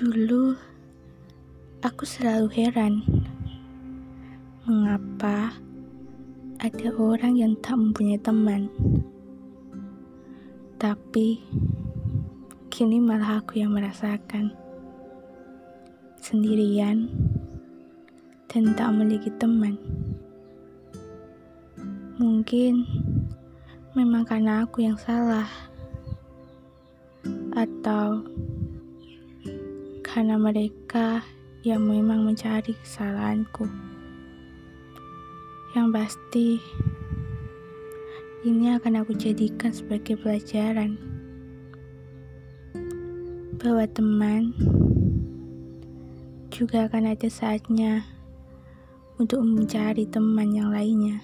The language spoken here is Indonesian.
Dulu, aku selalu heran mengapa ada orang yang tak mempunyai teman. Tapi, kini malah aku yang merasakan sendirian dan tak memiliki teman. Mungkin memang karena aku yang salah, atau karena mereka yang memang mencari kesalahanku. Yang pasti, ini akan aku jadikan sebagai pelajaran bahwa teman juga akan ada saatnya untuk mencari teman yang lainnya.